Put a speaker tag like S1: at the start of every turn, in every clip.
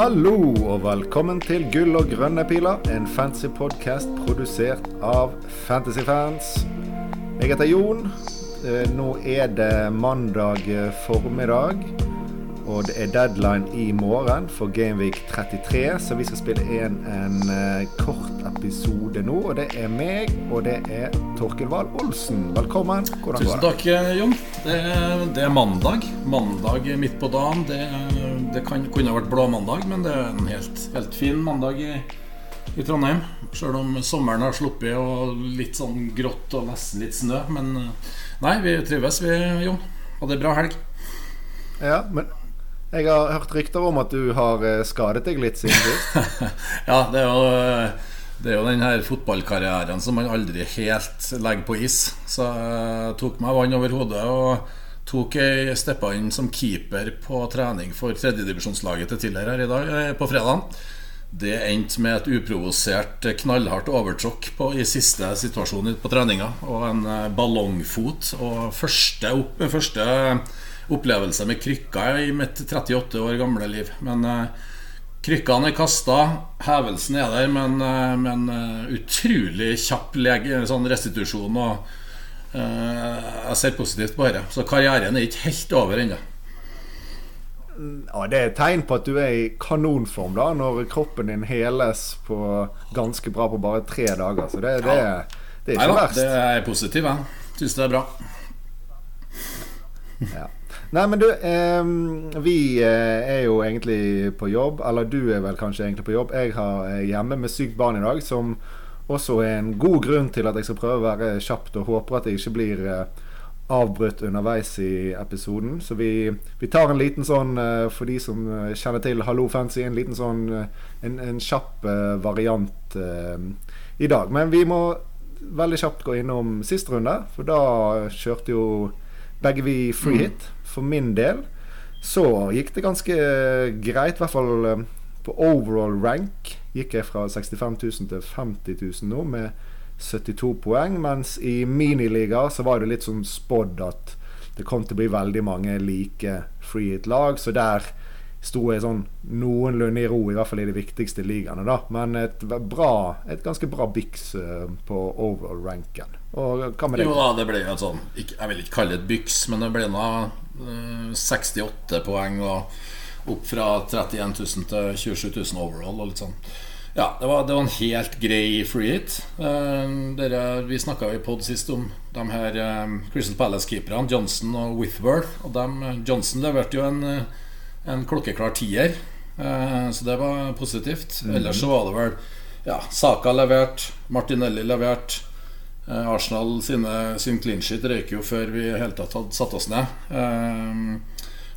S1: Hallo og velkommen til Gull og grønne piler, en fancy podkast produsert av Fantasyfans. Jeg heter Jon. Eh, Nå er det mandag formiddag, og det er deadline i morgen for Gameweek 33, så vi skal spille inn en eh, kort episode nå. Og det er meg, og det er Torkel Wahl Olsen. Velkommen. Hvordan
S2: Tusen takk, eh, Jon. Det, er- det er mandag. Mandag midt på dagen. Det, det kan, kunne ha vært blåmandag, men det er en helt, helt fin mandag i, i Trondheim. Selv om sommeren har sluppet og litt sånn grått og nesten litt snø. Men eh, nei, vi trives, vi, Jon. Hadde ei bra helg.
S1: Ja, men jeg har hørt rykter om at du har eh, skadet deg litt siden sist.
S2: Ja, det er jo det er jo den her fotballkarrieren som man aldri helt legger på is. Så jeg tok meg vann over hodet og tok ei steppa inn som keeper på trening for tredjedivisjonslaget til Tiller her i dag, eh, på fredagen. Det endte med et uprovosert, knallhardt overtråkk i siste situasjon på treninga. Og en eh, ballongfot. Og første, opp, første opplevelse med krykker i mitt 38 år gamle liv. Men eh, krykkene er kasta, hevelsen er der, men, eh, eh, utrolig kjapp lege, sånn restitusjon. Og eh, jeg ser positivt på dette. Så karrieren er ikke helt over ennå.
S1: Ja, Det er et tegn på at du er i kanonform da når kroppen din heles på ganske bra på bare tre dager. Så det, det, det er
S2: Nei
S1: ikke
S2: da,
S1: verst.
S2: det er positivt. Jeg syns det er bra.
S1: Ja. Nei, men du, eh, vi eh, er jo egentlig på jobb. Eller du er vel kanskje egentlig på jobb. Jeg har er hjemme med sykt barn i dag, som også en god grunn til at jeg skal prøve å være kjapt, og håper at jeg ikke blir eh, avbrutt underveis i episoden. Så vi, vi tar en liten sånn, eh, for de som eh, kjenner til Hallo Fancy, en liten sånn en, en kjapp variant i dag. Men vi må veldig kjapt gå innom siste runde, for da kjørte jo begge vi free hit. For min del så gikk det ganske greit, i hvert fall på overall rank gikk jeg fra 65 000 til 50 000 nå med 72 poeng, mens i miniliga så var det litt sånn spådd at det kom til å bli veldig mange like free hit-lag, så der sto jeg sånn noenlunde i ro, i hvert fall i de viktigste ligaene, da. Men et, bra, et ganske bra byks eh, på overall-ranken. Og hva med
S2: Jo da, det ble jo et sånn Jeg vil ikke kalle det et byks, men det ble nå eh, 68 poeng og opp fra 31 000 til 27 000 overall og litt sånn. Ja, det var, det var en helt grei free hit. Eh, dere, vi snakka i pod sist om de her eh, Crystal Palace-keeperne, Johnson og Withworth. Og dem, eh, Johnson leverte jo en, en klokkeklar tier, så det var positivt. Ellers så var det vel ja, Saka levert, Martinelli levert. Arsenal sine, sin clean sheet røyker jo før vi i hele tatt hadde satt oss ned. Eh,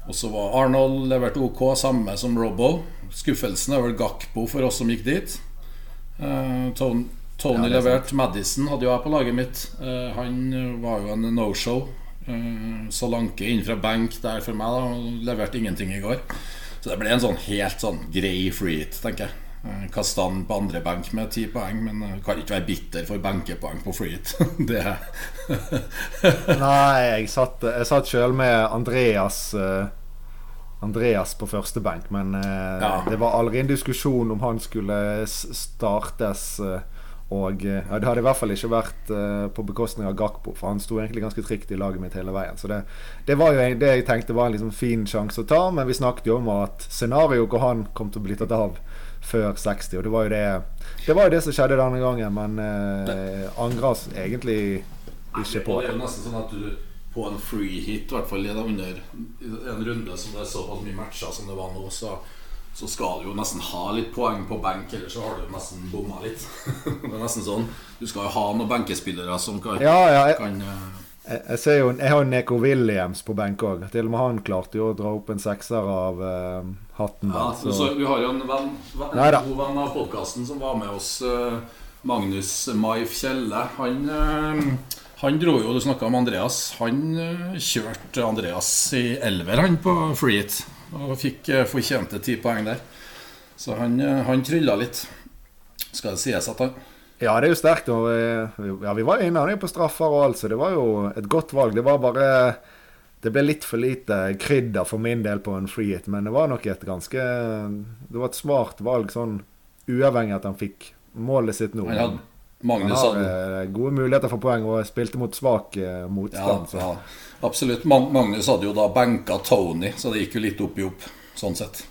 S2: og så var Arnold levert OK, samme som Robbo. Skuffelsen er vel Gakpo for oss som gikk dit. Uh, Tony, Tony
S1: Ja, er
S2: levert. Madison hadde jo jeg på laget mitt. Uh, han var jo en no-show. Uh, Solanke inn fra benk der for meg, da, han leverte ingenting i går. Så det ble en sånn helt sånn grei free hit, tenker jeg. Eh, Kastan på andre benk med ti poeng, men jeg kan ikke være bitter for benkepoeng på free hit. det
S1: Nei, jeg satt, jeg satt sjøl med Andreas eh, Andreas på første benk, men eh,
S2: Ja.
S1: det var aldri en diskusjon om han skulle startes. eh, og eh, ja, Det hadde i hvert fall ikke vært uh, på bekostning av Gakpo, for han sto egentlig ganske trygt i laget mitt hele veien. Så det, det var jo en- det jeg tenkte var en liksom fin sjanse å ta, men vi snakket jo om at scenarioet hvor han kom til å bli tatt av før 60, og det var jo det Det var jo det som skjedde denne gangen, men eh, angres egentlig ikke på
S2: Det er jo nesten sånn at du på en free hit, i hvert fall under en runde som det er såpass mye matcher som det var nå, så, så skal du jo nesten ha litt poeng på benk, ellers så har du jo nesten bomma litt. det er nesten sånn. Du skal jo ha noen benkespillere som kan,
S1: Ja, ja, jeg,
S2: kan eh,
S1: Jeg, jeg ser jo, jeg har jo Neko Williams på benk òg. Til og med han klarte jo å dra opp en sekser av uh, hatten.
S2: ja,
S1: der,
S2: så, Vi har jo en venn, venn,
S1: Neida.
S2: god venn av podkasten som var med oss, uh, Magnus Maif Kjelle. Han, uh, han dro jo, Du snakka om Andreas. Han kjørte Andreas i elver, han, på free hit. Og fikk fortjente ti poeng der. Så han, han trylla litt. Skal det sies at han
S1: Ja, det er jo sterkt. Og, eh, ja, vi var inne han er på straffer og alt, så det var jo et godt valg. Det var bare det ble litt for lite krydder for min del på en free hit, men det var nok et ganske Det var et smart valg, sånn uavhengig at han fikk målet sitt nå.
S2: Hadde, Magnus
S1: han har eh, gode muligheter for poeng og spilte mot svak motstand. ja,
S2: ja, absolutt. Magnus hadde jo da benka Tony, så det gikk jo litt opp i opp, sånn sett.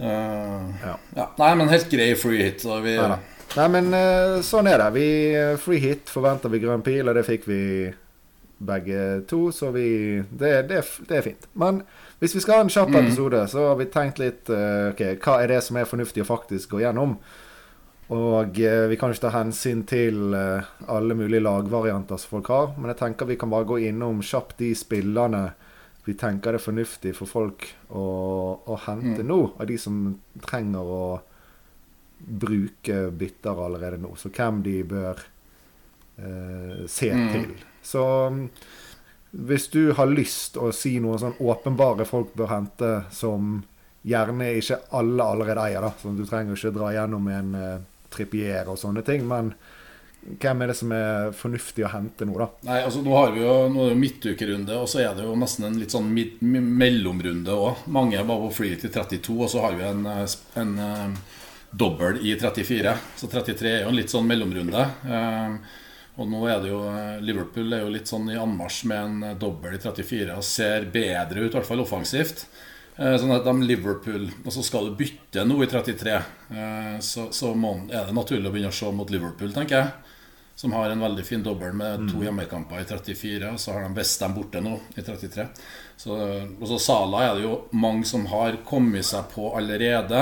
S2: Uh,
S1: Ja.
S2: ja. Nei, men helt grei free hit. Vi,
S1: Neida. Nei, men eh, sånn er det. Vi eh, Free hit forventer vi grønn pil, og det fikk vi begge to, så vi Det, det, det er fint. Men hvis vi skal ha en kjapp episode, så har vi tenkt litt eh, Ok, hva er det som er fornuftig å faktisk gå gjennom? Og vi kan ikke ta hensyn til alle mulige lagvarianter som folk har, men jeg tenker vi kan bare gå innom kjapt de spillerne vi tenker det er fornuftig for folk å, å hente nå, av de som trenger å bruke bytter allerede nå. Så hvem de bør eh, se
S2: Mm.
S1: til. Så mm, hvis du har lyst å si noen sånn åpenbare folk bør hente som gjerne ikke alle allerede eier, da. Så du trenger ikke dra gjennom en eh, tripier og sånne ting, men hvem er det som er fornuftig å hente nå, da?
S2: Nei, altså Nå har vi jo, nå er det jo midtukerunde, og så er det jo nesten en litt sånn mellomrunde òg. Mange var på free til 32, og så har vi en, eh, en eh, dobbel i 34. Så 33 er jo en litt sånn mellomrunde. Eh, og nå er det jo eh, Liverpool er jo litt sånn i anmarsj med en eh, dobbel i 34 og ser bedre ut, i hvert fall offensivt. Eh, Sånn at de Liverpool Og så skal du bytte nå i 33, eh, så, så må, er det naturlig å begynne å se mot Liverpool, tenker jeg. Som har en veldig fin dobbel med to hjemmekamper i 34. Og så har de Westham borte nå i 33. Så, og så Sala er det jo mange som har kommet seg på allerede.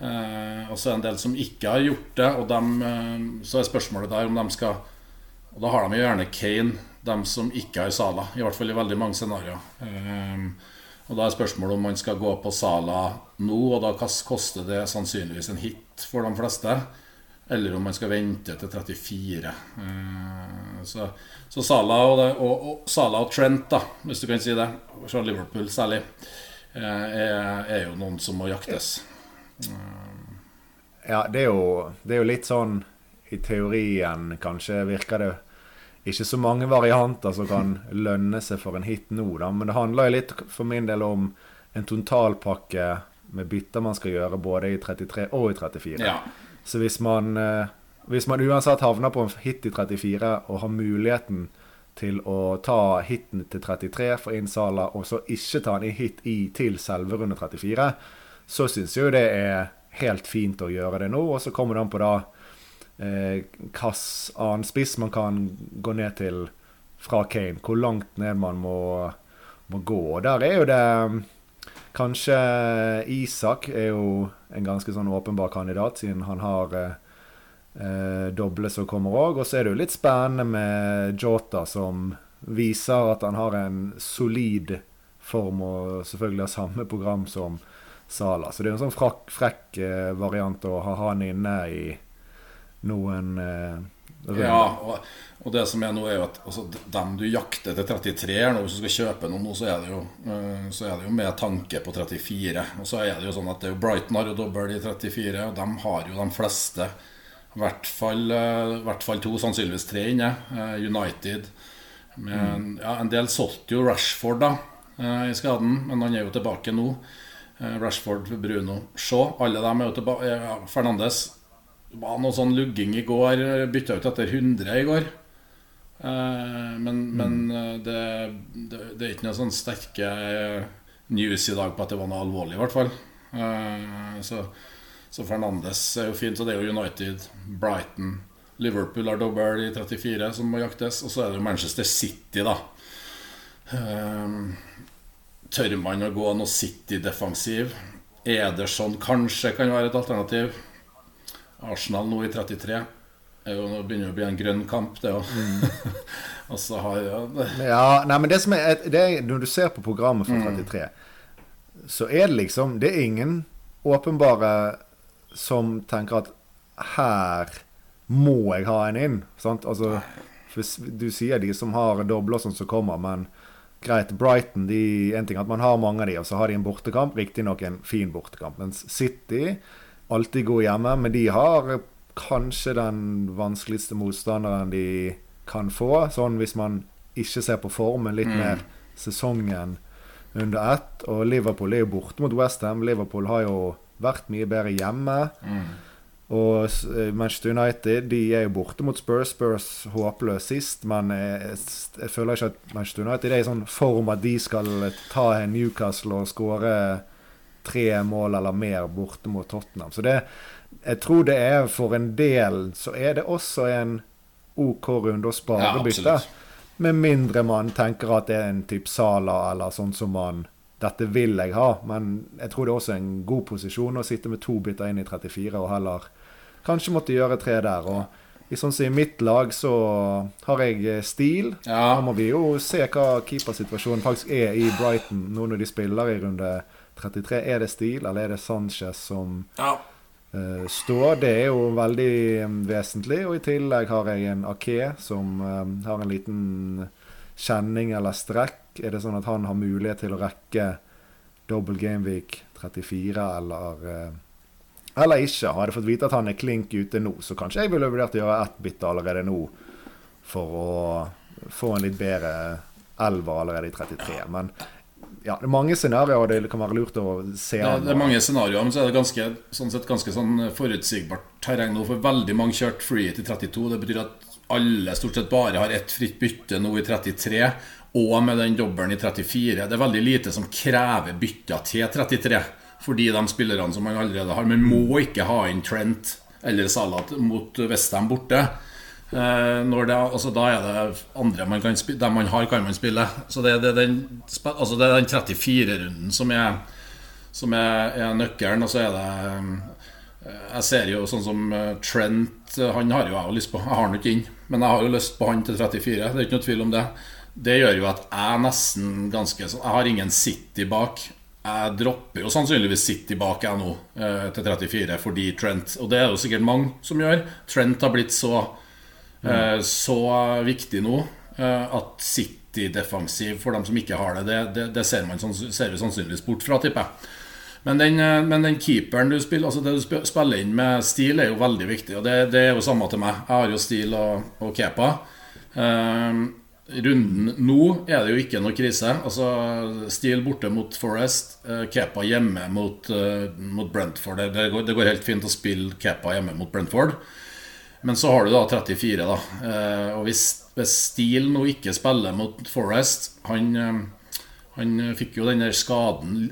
S2: Eh, og så er det en del som ikke har gjort det. Og dem, eh, så er spørsmålet der om de skal Og da har de jo gjerne Kane, dem som ikke har Sala. I hvert fall i veldig mange scenarioer. Eh, og da er spørsmålet om man skal gå på Sala nå, og da koster det sannsynligvis en hit for de fleste. Eller om man skal vente til 34. Eh, Så, så Sala og, og, og Sala og Trent, da, hvis du kan si det, fra Liverpool særlig, eh, er, er jo noen som må jaktes.
S1: Ja, det er, jo, det er jo litt sånn I teorien kanskje virker det ikke så mange varianter som kan lønne seg for en hit nå, da. Men det handler jo litt for min del om en totalpakke med bytter man skal gjøre både i 33 og i 34.
S2: Ja.
S1: Så hvis man, eh, hvis man uansett havner på en hit i 34 og har muligheten til å ta hiten til 33 for innsala, og så ikke ta en hit i til selve runde 34, så syns jo det er helt fint å gjøre det nå. Og så kommer det an på da eh, hvilken annen spiss man kan gå ned til fra Kane. Hvor langt ned man må, må gå. Og der er jo det Kanskje Isak er jo en ganske sånn åpenbar kandidat, siden han har eh, eh, doble som kommer òg. Og så er det jo litt spennende med Jota, som viser at han har en solid form og selvfølgelig har samme program som Sala. Så det er en sånn frakk, frekk eh, variant å ha han inne i noen eh, runder.
S2: Ja, og, og det som er nå, er jo at altså, dem du jakter til 33 her nå, hvis du skal kjøpe noe nå, så er det jo, eh, så er det jo med tanke på 34. Og så er det jo sånn at det Brighton har jo dobbel i 34, og de har jo de fleste. I hvert fall, hvert fall to, sannsynligvis tre inne. United. Men, ja, en del solgte jo Rashford da i skaden, men han er jo tilbake nå. Eh, Rashford, Bruno, Shaw. Alle dem er jo tilbake. Fernandes det var noe sånn lugging i går. Bytta ut etter 100 i går. Eh, men men eh, det, det, det er ikke noe sånn sterke eh, news i dag på at det var noe alvorlig, i hvert fall. Eh, så, så Fernandes er jo fint, og det er jo United, Brighton Liverpool har dobbel i 34 som må jaktes. Og så er det jo Manchester City, da. Tør man å gå noe City-defensiv? Ederson kanskje kan være et alternativ. Arsenal nå i 33 er jo, nå begynner det å bli en grønn kamp, det òg. og så har jo det,
S1: Ja, nei, men det som er, det er Når du ser på programmet for 33, så er det liksom Det er ingen åpenbare som tenker at her må jeg ha en inn. Sant? Altså, du sier de som har dobler sånn som kommer, men greit, Brighton de, En ting at man har mange av de, og så har de en bortekamp. Riktignok en fin bortekamp. Mens City alltid gode hjemme, men de har kanskje den vanskeligste motstanderen de kan få. Sånn hvis man ikke ser på formen litt mer sesongen under ett. Og Liverpool er jo borte mot Westham. Liverpool har jo vært mye bedre hjemme.
S2: Mm.
S1: Og eh, Manchester United de er jo borte mot Spurs. Spurs håpløs sist, men jeg, jeg føler ikke at Manchester United er i sånn form at de skal ta Newcastle og skåre tre mål eller mer borte mot Tottenham. Så det, jeg tror det er for en del så er det også en OK runde å
S2: Ja,
S1: spare bytte. Med mindre man tenker at det er en type Sala eller sånn som man Dette vil jeg ha, men jeg tror det er også en god posisjon å sitte med to bytter inn i 34 og heller kanskje måtte gjøre tre der. Og i sånn som i mitt lag så har jeg eh, stil.
S2: Ja.
S1: Da må vi jo se hva keepersituasjonen faktisk er i Brighton nå når de spiller i runde 33. Er det stil, eller er det Sanchez som
S2: Ja.
S1: uh, står. Det er jo veldig eh, vesentlig. Og i tillegg har jeg en Ake som uh, har en liten kjenning eller strekk. Er det sånn at han har mulighet til å rekke double gameweek 34 eller eh, eller ikke. Hadde jeg fått vite at han er klink ute nå, så kanskje jeg ville vurdert å gjøre ett bytte allerede nå for å få en litt bedre elver allerede i 33. Men ja, det er mange scenarioer det kan være lurt å se
S2: Det, det er mange scenarioer, men så er det ganske, sånn sett ganske sånn forutsigbart terreng nå. For veldig mange kjørt free til 32. Det betyr at alle stort sett bare har ett fritt bytte nå i 33. Og med den dobbelen i 34. Det er veldig lite som krever bytter til 33. Fordi de spillerne som man allerede har. Men må ikke ha inn Trent eller Salat mot Westham borte. Eh, det, altså da er det andre man kan spille Dem man har, kan man spille. Så det, det, den, altså det er den 34-runden som er som er, er nøkkelen. Og så er det eh, Jeg ser jo sånn som eh, Trent Han har jo jeg jo lyst på. Jeg har han ikke inn, men jeg har jo lyst på han til 34. Det er ikke noe tvil om det. Det gjør jo at jeg nesten ganske Jeg har ingen City bak. Jeg dropper jo sannsynligvis City bak jeg nå, eh, til 34, fordi Trent Og det er det jo sikkert mange som gjør. Trent har blitt så eh, så viktig nå eh, at City-defensiv for dem som ikke har det, det, det, det ser, man, ser vi sannsynligvis bort fra, tipper jeg. Men den, men den keeperen du spiller Altså det du spiller inn med stil, er jo veldig viktig. Og det, det er jo samme til meg. Jeg har jo stil og, og kepa. Eh, runden nå er det jo ikke noe krise. Altså Stil borte mot Forest, eh, Kepa hjemme mot, eh, mot Brentford. Det, det, går, det går helt fint å spille Kepa hjemme mot Brentford. Men så har du da 34, da. Eh, og hvis, hvis Steele nå ikke spiller mot Forest Han, han fikk jo den der skaden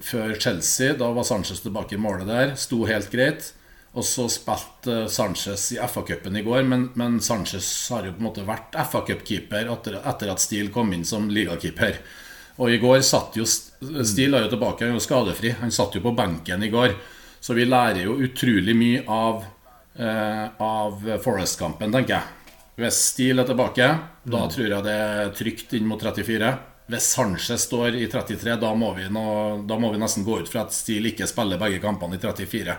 S2: før Chelsea. Da var Sanchez tilbake i målet der. Sto helt greit. Og så spilte eh, Sanchez i FA-cupen i går, men, men Sanchez har jo på en måte vært FA-cupkeeper etter, etter at Steele kom inn som ligakeeper. Og i går satt jo Steele er jo tilbake, han er jo skadefri. Han satt jo på benken i går. Så vi lærer jo utrolig mye av eh, av Forest-kampen, tenker jeg. Hvis Steele er tilbake, da tror jeg det er trygt inn mot 34. Hvis Sanchez står i 33, da må vi, nå, da må vi nesten gå ut fra at Steele ikke spiller begge kampene i 34.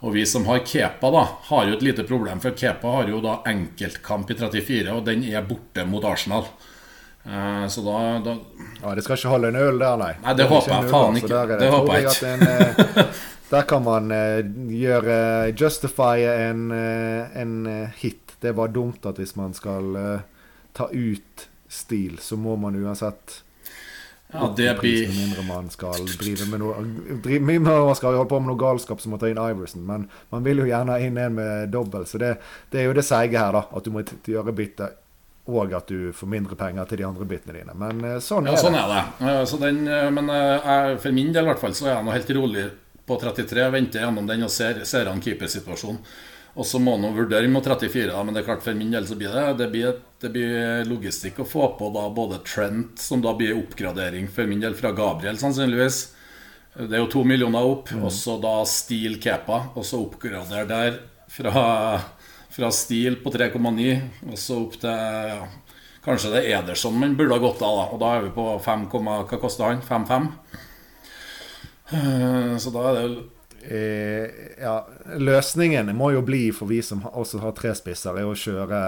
S2: Og vi som har Kepa, da, har jo et lite problem, for Kepa har jo da enkeltkamp i 34, og den er borte mot Arsenal. Eh, så da, da
S1: Ja, Det skal ikke holde en øl der, nei.
S2: Nei, det
S1: er
S2: håper jeg faen
S1: altså.
S2: ikke.
S1: Der er
S2: Det håper jeg
S1: ikke. en, eh, Der kan man eh, gjøre justify en, en hit. Det er bare dumt at hvis man skal ta ut stil, så må man uansett
S2: Ja, det blir
S1: Med mindre man skal drive med noe drive, man skal holde på med noe galskap som å ta inn Iverson. Men man vil jo gjerne inn en med dobbel, så det, det er jo det seige her, da. At du må gjøre bytte, og at du får mindre penger til de andre byttene dine. Men eh, sånn
S2: Ja,
S1: er
S2: sånn
S1: det.
S2: er det. Eh, Så den, eh, men jeg, for min del i hvert fall så er jeg nå helt rolig på 33. Venter gjennom den og ser, ser an keepersituasjonen. Og så må man vurdere mot 34, da, men det er klart for min del så blir det Det blir, det blir logistikk å få på da både Trent, som da blir oppgradering for min del fra Gabriel, sannsynligvis. Det er jo to millioner opp. Og så da Steel Kepa, og så oppgradere der fra, fra Steel på 3,9 og så opp til ja, Kanskje det er Ederson man burde ha gått av, da. Og da er vi på 5, hva koster han? 5-5? Eh, Så da er det
S1: ja, løsningen må jo bli, for vi som også har tre spisser, er å kjøre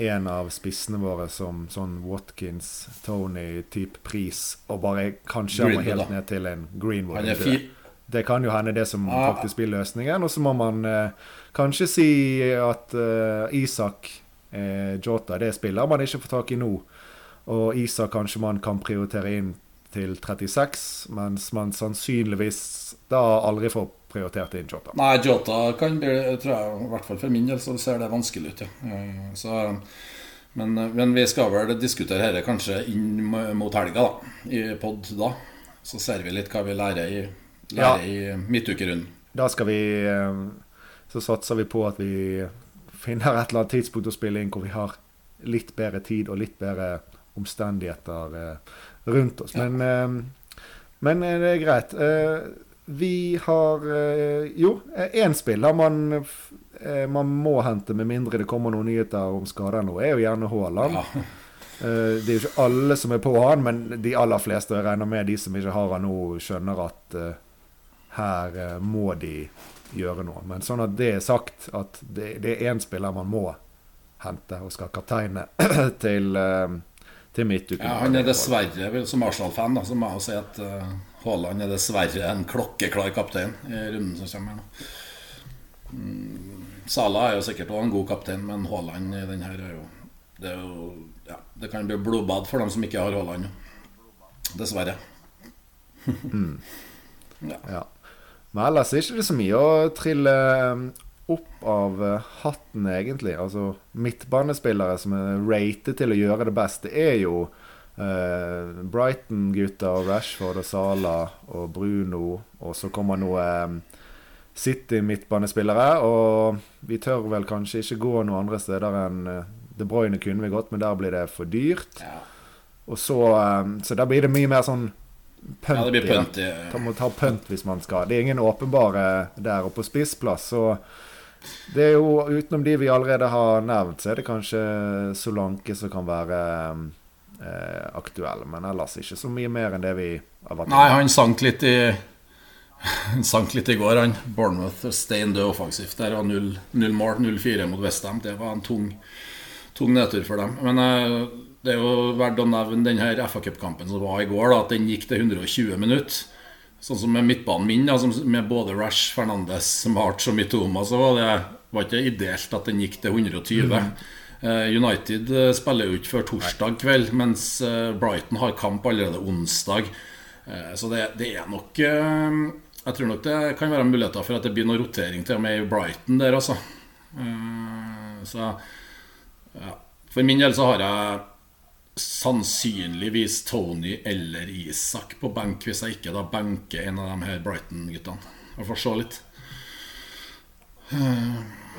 S1: en av spissene våre som sånn Watkins, Tony-type pris, og bare kanskje
S2: Greenwood,
S1: helt
S2: da.
S1: ned til en Greenwood. Det kan jo hende det som
S2: ah.
S1: faktisk blir løsningen. Og så må man eh, kanskje si at eh, Isak eh, Jota, det spiller man ikke får tak i nå. Og Isak kanskje man kan prioritere inn til 36, mens man sannsynligvis da aldri får prioritert inn Jota.
S2: Nei, Jota kan bli, tror jeg, i hvert fall for min del, så ser det vanskelig ut, ja. Eh, så, men, men, vi skal vel diskutere dette kanskje inn mot helga, da. I pod da. Så ser vi litt hva vi lærer i, lærer ja. i midtukerunden.
S1: Da skal vi eh, Så satser vi på at vi finner et eller annet tidspunkt å spille inn hvor vi har litt bedre tid og litt bedre omstendigheter eh, rundt oss. Men, ja. men det er greit. Vi har Jo, én spiller man, man må hente, med mindre det kommer noen nyheter om skader nå, er jo gjerne Haaland. Ja. Det er jo ikke alle som er på han, men de aller fleste, jeg regner med de som ikke har han nå, skjønner at her må de gjøre noe. Men sånn at det er sagt, at det, det er én spiller man må hente og skal kapteine til, til midtuken.
S2: Ja, han er dessverre, som Arsenal-fan, så må jeg jo si at Haaland er dessverre en klokkeklar kaptein i runden som kommer nå. Mm, Sala er jo sikkert også en god kaptein, men Haaland i den her er jo Det, er jo, ja, det kan bli blodbad for dem som ikke har Haaland. Dessverre.
S1: mm. ja. ja. Men ellers er det ikke så mye å trille um, opp av uh, hatten, egentlig. Altså midtbanespillere som er rated til å gjøre det best, det er jo eh, Brighton-gutta og Rashford og Sala og Bruno. Og så kommer noe eh, City-midtbanespillere. Og vi tør vel kanskje ikke gå noen andre steder enn uh, De Bruyne kunne vi gått, men der blir det for dyrt. Ja. Og så, eh, så der blir det mye mer sånn
S2: Pønt, ja, det blir pønt. Ja.
S1: Man må ta pønt hvis man skal. Det er ingen åpenbare der. Og på spissplass så Det er jo utenom de vi allerede har nevnt, så er det kanskje Solanke som kan være eh, aktuell. Men ellers ikke så mye mer enn det vi har vært
S2: Nei, han sank litt i han sank litt i går, han. Bournemouth stein død offensivt der. var 0 mål, 0-4 mot Westham. Det var en tung, tung nedtur for dem. Men eh, det er jo verdt å nevne denne FA Cup-kampen som var i går, da, at den gikk til 120 minutter. Sånn som med midtbanen min, da, med både Rash, Fernandes, March og Mitoma, så var det var ikke ideelt at den gikk til 120. Mm. Uh, United uh, spiller jo ikke før torsdag kveld, mens uh, Brighton har kamp allerede onsdag. så det, det, er nok Jeg tror nok det kan være muligheter for at det blir noe rotering til og med i Brighton der, altså. så ja. For min del så har jeg sannsynligvis Tony eller Isak på benk, hvis jeg ikke da benker en av de her Brighton-guttene. Vi får se litt.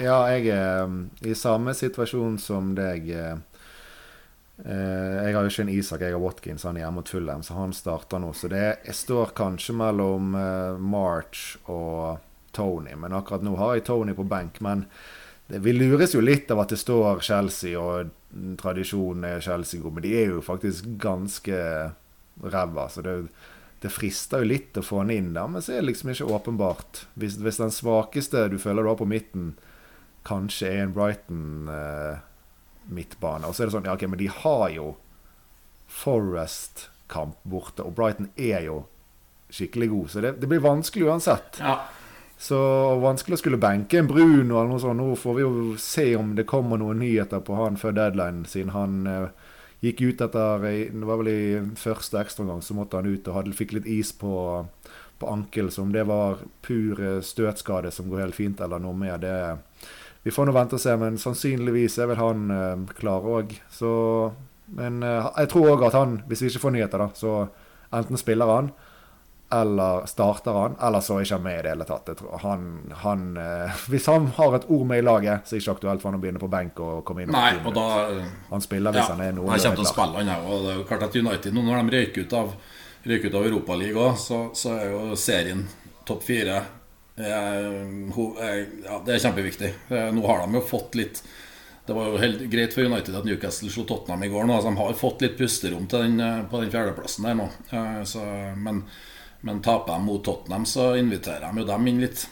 S1: Ja, jeg er um, i samme situasjon som deg. Eh, eh, jeg har jo ikke en Isak, jeg har Watkins. Han er hjemme mot Fulham, så han starter nå. Så det jeg står kanskje mellom eh, March og Tony. Men akkurat nå har jeg Tony på benk. Men vi lures jo litt av at det står Chelsea og tradisjonen er Chelsea god, men de er jo faktisk ganske ræva. Så det, det, frister jo litt å få han inn der, men så er det liksom ikke åpenbart. Hvis, hvis den svakeste du føler du har på midten, kanskje er en Brighton eh, og så er det sånn Ja, OK, men de har jo Forest-kamp borte, og Brighton er jo skikkelig god, så det, det blir vanskelig uansett.
S2: Ja.
S1: Så vanskelig å skulle benke en Bruno eller noe sånt. Nå får vi jo se om det kommer noen nyheter på han før deadline, siden han uh, gikk ut etter Det var vel i første ekstraomgang, så måtte han ut og hadde, fikk litt is på, på ankel. Så om det var pur støtskade som går helt fint, eller noe mer, det Vi får nå vente og se, men sannsynligvis er vel han uh, klar òg. Så Men jeg tror òg at han, hvis vi ikke får nyheter, da, så enten spiller han eller starter han, eller så er ikke han med i det hele tatt. Han, han, eh, hvis han har et ord med i laget, så er det ikke aktuelt for han å begynne på benk og komme inn.
S2: Nei, og da,
S1: han spiller hvis ja, han er noe
S2: Han kommer til å spille, han òg. Det er jo klart at United, nå når de røyker ut av, røyker ut av Europaligaen, så, så er jo serien topp fire ja, Det er kjempeviktig. Eh, nå har de jo fått litt det var jo helt greit for United at Newcastle slo Tottenham i går. nå, altså De har fått litt pusterom den, eh, på den fjerdeplassen der nå. Så, men men taper de mot Tottenham, så inviterer de jo dem inn litt.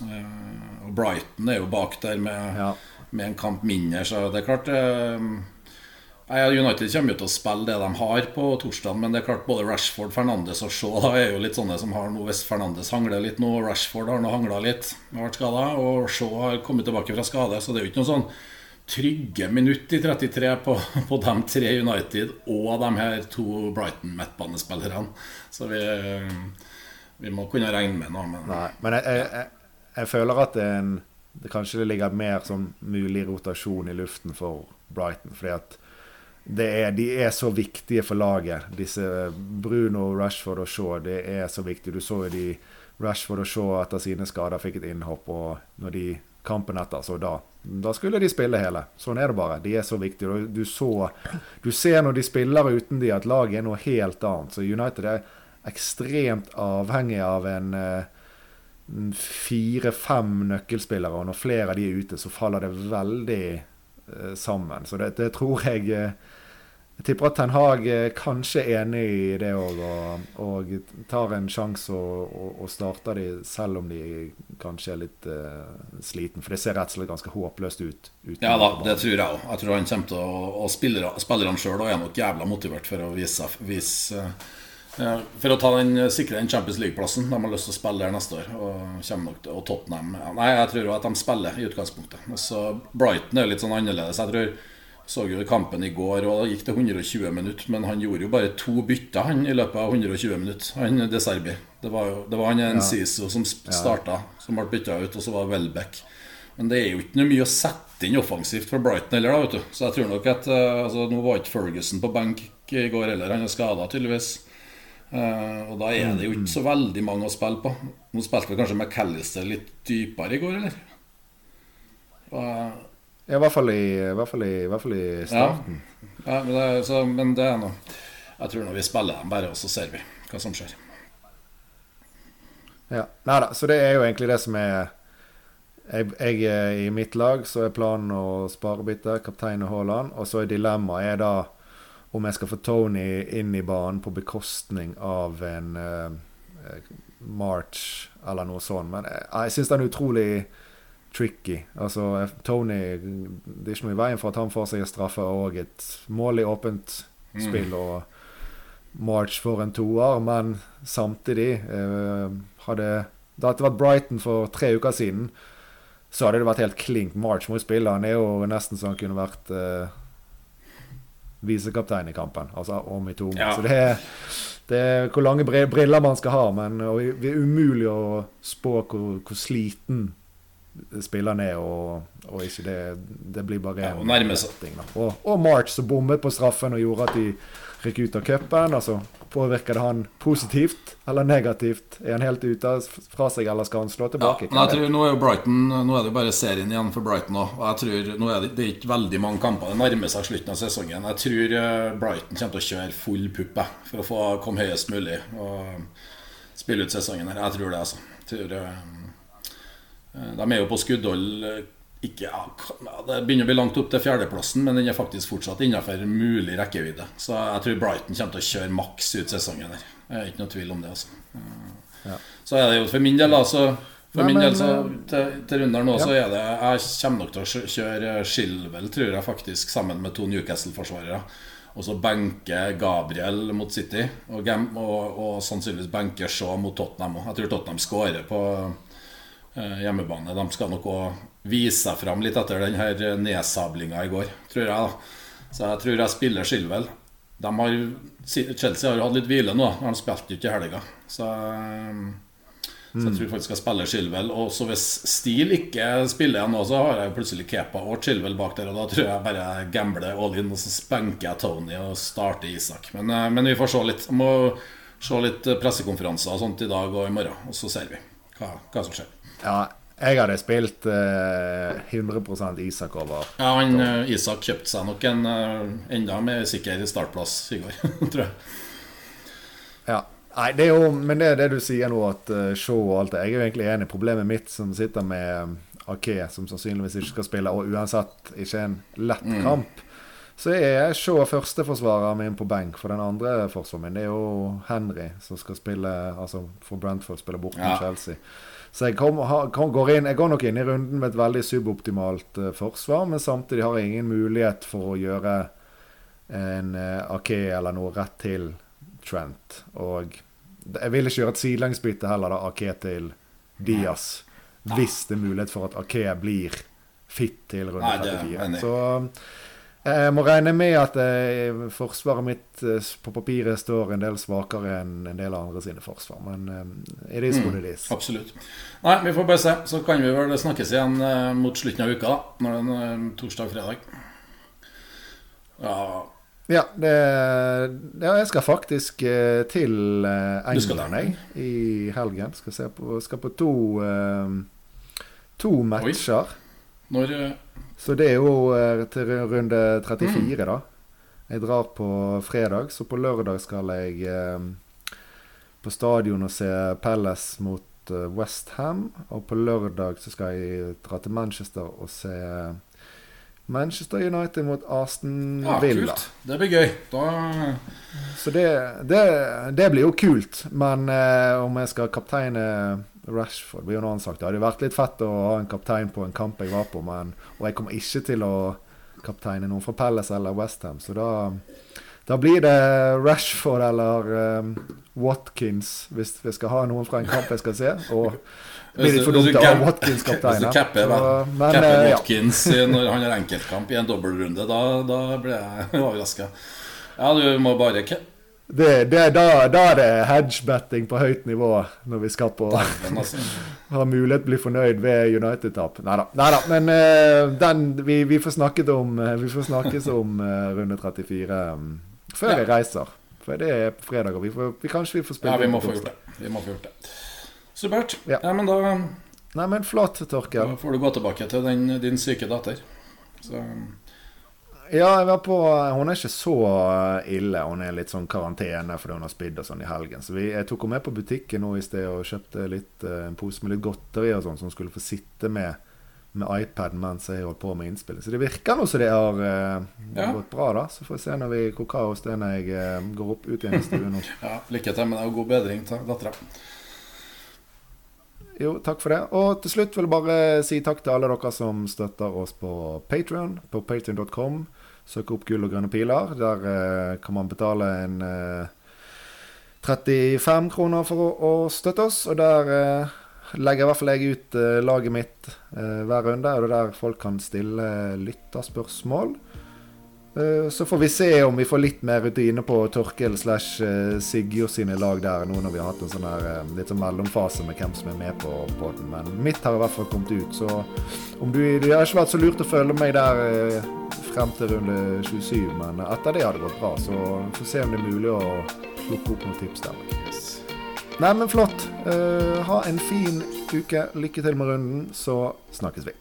S2: Uh, og Brighton er jo bak der med, ja. med, en kamp mindre, så det er klart uh, United kommer jo til å spille det de har på torsdag, men det er klart både Rashford, Fernandes og Shaw da, er jo litt sånne som har noe Hvis Fernandes hangler litt nå, Rashford har nå hangla litt, har vært skada, og Shaw har kommet tilbake fra skade, så det er jo ikke noe sånn trygge minutt i 33 på, på de tre United og de her to Brighton midtbanespillerne. Så vi, vi, må kunne regne med noe.
S1: Men, Nei, men jeg, jeg, jeg, føler at det, en, det kanskje ligger mer som mulig rotasjon i luften for Brighton. fordi at er, de er så viktige for laget. Disse Bruno, Rashford og Shaw. Det er så viktig. Du så jo de Rashford og Shaw etter sine skader fikk et innhopp. Og når de kampen etter, så da da skulle de spille hele. Sånn er det bare. De er så viktige. Du, så, du ser når de spiller uten de, at laget er noe helt annet. Så United er ekstremt avhengig av en fire-fem nøkkelspillere. Og når flere av de er ute, så faller det veldig eh, sammen. Så det, det tror jeg eh, jeg tipper at Ten Hag er kanskje enig i det òg, og, og, tar en sjanse og, og, og, starter de selv om de kanskje er litt uh, sliten. For det ser rett og slett ganske håpløst ut.
S2: Ja da, det tror jeg òg. Jeg tror han kommer til å og spillerne sjøl er nok jævla motivert for å vise, vise uh, For å ta den, sikre den Champions League-plassen. De har lyst til å spille der neste år. Og, nok til, og Tottenham Nei, jeg tror at de spiller i utgangspunktet. Så Brighton er litt sånn annerledes. Jeg tror så jo kampen i går, og da gikk det 120 minutter. Men han gjorde jo bare to bytter han i løpet av 120 minutter. Han De Serbi. Det var, jo, det var han Enciso ja. som starta, som ble bytta ut, og så var Welbeck. Men det er jo ikke noe mye å sette inn offensivt for Brighton heller, da, vet du. Så jeg tror nok at uh, altså, Nå var ikke Ferguson på benk i går heller, han er skada tydeligvis. Uh, og da er det jo ikke så veldig mange å spille på. Nå spilte vi kanskje McAllister litt dypere i går, eller?
S1: Uh, i hvert fall i, i, hvert fall i, i, hvert fall i starten.
S2: Ja, men, det, så, men, det, er noe Jeg tror når vi spiller dem bare, og så ser vi hva som skjer.
S1: Ja. Nei da, så det er jo egentlig det som er jeg, jeg, I mitt lag så er planen å spare bytte, kaptein og Haaland. Og så er dilemmaet er da om jeg skal få Tony inn i banen på bekostning av en uh, March eller noe sånt. Men jeg, jeg syns den er utrolig tricky. Altså, Tony Det er ikke noe i veien for at han får seg en straffe og et mål i åpent mm. spill. og March for en toer, men samtidig eh, hadde Det hadde vært Brighton for tre uker siden, så hadde det vært helt klink. March mot spillet. spille. Han er jo nesten så han kunne vært eh, visekaptein i kampen. Altså om i to. Ja. Så det er, det er, hvor lange briller man skal ha. Men det er umulig å spå hvor, hvor sliten spiller ned, og, og ikke det, det blir bare
S2: ja,
S1: ting. Og, og, March som bommet på straffen og gjorde at de rykk ut av cupen. Altså, påvirker det han positivt eller negativt? Er han helt ute fra seg, eller skal han slå tilbake?
S2: Ja, jeg tror, nå er jo Brighton Nå er det bare serien igjen for Brighton òg. Og jeg tror, nå er det, det er ikke veldig mange kamper. Det nærmer seg slutten av sesongen. Jeg tror eh, Brighton kommer til å kjøre full pupp for å få komme høyest mulig og spille ut sesongen her. Jeg tror det, altså. Jeg tror, Eh, de er jo på skuddhold eh, ikke, ja, Det begynner å bli langt opp til fjerdeplassen, men den er faktisk fortsatt innenfor mulig rekkevidde. Så jeg tror Brighton kommer til å kjøre maks ut sesongen her. Jeg er ikke noe tvil om det. Altså. Eh, ja. Så er det jo for min del, altså. For Nei, min del, så, til, til Rundalen nå, ja. så er det Jeg kommer nok til å kjøre Shilwell, tror jeg faktisk, sammen med to Newcastle-forsvarere. Og så benke Gabriel mot City, og, og, og sannsynligvis benke Shaw mot Tottenham. Jeg tror Tottenham skårer på Eh, hjemmebane. De skal nok òg vise seg fram litt etter den her nedsablinga i går, tror jeg. da Så jeg tror jeg spiller Shilwell. Har, Chelsea har jo hatt litt hvile nå. De spilte ikke i helga. Så, så, jeg tror faktisk jeg spiller Shilwell. Og så hvis Steele ikke spiller igjen nå, så har jeg plutselig Kepa og Chilwell bak der. Og da tror jeg bare jeg gambler all in, og så spenker jeg Tony og starter Isak. Men, eh, men vi får se litt. Jeg må se litt pressekonferanser og sånt i dag og i morgen, og så ser vi hva, hva som skjer.
S1: Ja, jeg hadde spilt eh, 100% Isak over.
S2: Ja, han, uh, Isak kjøpte seg nok en uh, enda mer sikker startplass i går, tror jeg.
S1: Ja. Nei, det er jo, men det er det du sier nå, at uh, show og alt det. Jeg er jo egentlig enig. Problemet mitt som sitter med Ake, som sannsynligvis ikke skal spille, og uansett ikke en lett mm. kamp, så er Shaw førsteforsvareren min på benk. For den andre forsvareren min det er jo Henry, som skal spille Altså for Brentford, spille bort ja. Chelsea. Så jeg, kom, kom, går inn, jeg, går nok inn i runden med et veldig suboptimalt uh, forsvar, men samtidig har jeg ingen mulighet for å gjøre en uh, Ake eller noe rett til Trent. Og jeg vil ikke gjøre et sidelengsbytte heller, da, Ake til Diaz. Hvis det er mulighet for at Ake blir fit til runde
S2: Nei, det er
S1: 34. Så eh, jeg må regne med at eh, forsvaret mitt eh, på papiret står en del svakere enn en del andre sine forsvar. Men eh, it is what it is.
S2: Absolutt. Nei, vi får bare se. Så kan vi vel snakkes igjen eh, mot slutten av uka, da. Når det er eh, torsdag-fredag. Ja
S1: Ja, det, ja, jeg skal faktisk eh, til eh, England jeg, i helgen. Skal, se på, skal på to eh, To matcher.
S2: Når eh,
S1: Så det er jo eh, til runde 34,
S2: Mm.
S1: da. Jeg drar på fredag, så på lørdag skal jeg eh, på stadion og se Palace mot eh, West Ham. Og på lørdag så skal jeg dra til Manchester og se Manchester United mot Aston
S2: Ja,
S1: Villa.
S2: kult. Det blir gøy. Da
S1: Så det, det, det blir jo kult. Men eh, om jeg skal kapteine Rashford blir jo noe annet sagt. Det hadde vært litt fett å ha en kaptein på en kamp jeg var på, men, og jeg kommer ikke til å kapteine noen fra Palace eller Westham, så da da blir det Rashford eller um, Watkins hvis vi skal ha noen fra en kamp jeg skal se. Og blir litt for dumt å ha Watkins kaptein.
S2: Hvis du capper,
S1: eh, ja.
S2: Watkins når han har enkeltkamp i en dobbeltrunde, da, da blir jeg overraska. Ja, du må bare ca-
S1: Det, det, da, da er det hedgebetting på høyt nivå når vi skal på har mulighet til å bli fornøyd ved United-tap. Nei da. Men uh, den vi, vi får snakket om eh, Vi får snakkes om uh, runde 34 um, før
S2: Ja.
S1: jeg reiser. For det er på fredag, og vi får, vi, kanskje vi får spille
S2: Ja, vi må få gjort det. Vi må få gjort det. Supert.
S1: Ja.
S2: Ja, men da,
S1: Nei, men flott, Torkel.
S2: da får du gå tilbake til den, din syke datter. Så
S1: Ja, jeg var på Hun er ikke så eh, ille. Hun er litt sånn karantene fordi hun har spydd og sånn i helgen. Så vi, jeg tok henne med på butikken nå i sted og kjøpte litt, eh, en pose med litt godteri og sånn, som hun skulle få sitte med med iPad mens jeg holdt på med innspilling. Så det virker nå som det har eh,
S2: Ja.
S1: gått bra, da. Så får vi se når vi koker oss det når jeg eh, går opp ut igjen i stuen nå.
S2: ja, lykke til med det, og god bedring til dattera.
S1: Jo, takk for det. Og til slutt vil jeg bare si takk til alle dere som støtter oss på Patreon på patrion.com. Søk opp Gull og grønne piler. Der eh, kan man betale en eh, 35 kroner for å, å støtte oss. Og der eh, legger i hvert fall jeg ut eh, laget mitt eh, hver runde. Og det er der folk kan stille lytterspørsmål. Eh, Så får vi se om vi får litt mer rutine på Torkel slash eh, Sigurd sine lag der, nå når vi har hatt en sånn her eh, litt sånn mellomfase med hvem som er med på podden. Men mitt har i hvert fall kommet ut, så om du, det har ikke vært så lurt å følge meg der frem til runde 27, men etter det har det gått bra. Så vi får se om det er mulig å plukke opp noen tips der. Nei, men flott. Uh, ha en fin uke. Lykke til med runden, så snakkes vi.